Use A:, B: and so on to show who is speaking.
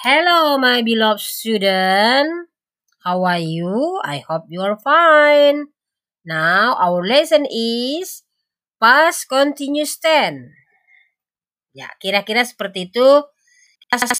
A: Hello, my beloved student. How are you? I hope you are fine. Now, our lesson is past continuous tense. Ya, kira-kira seperti itu.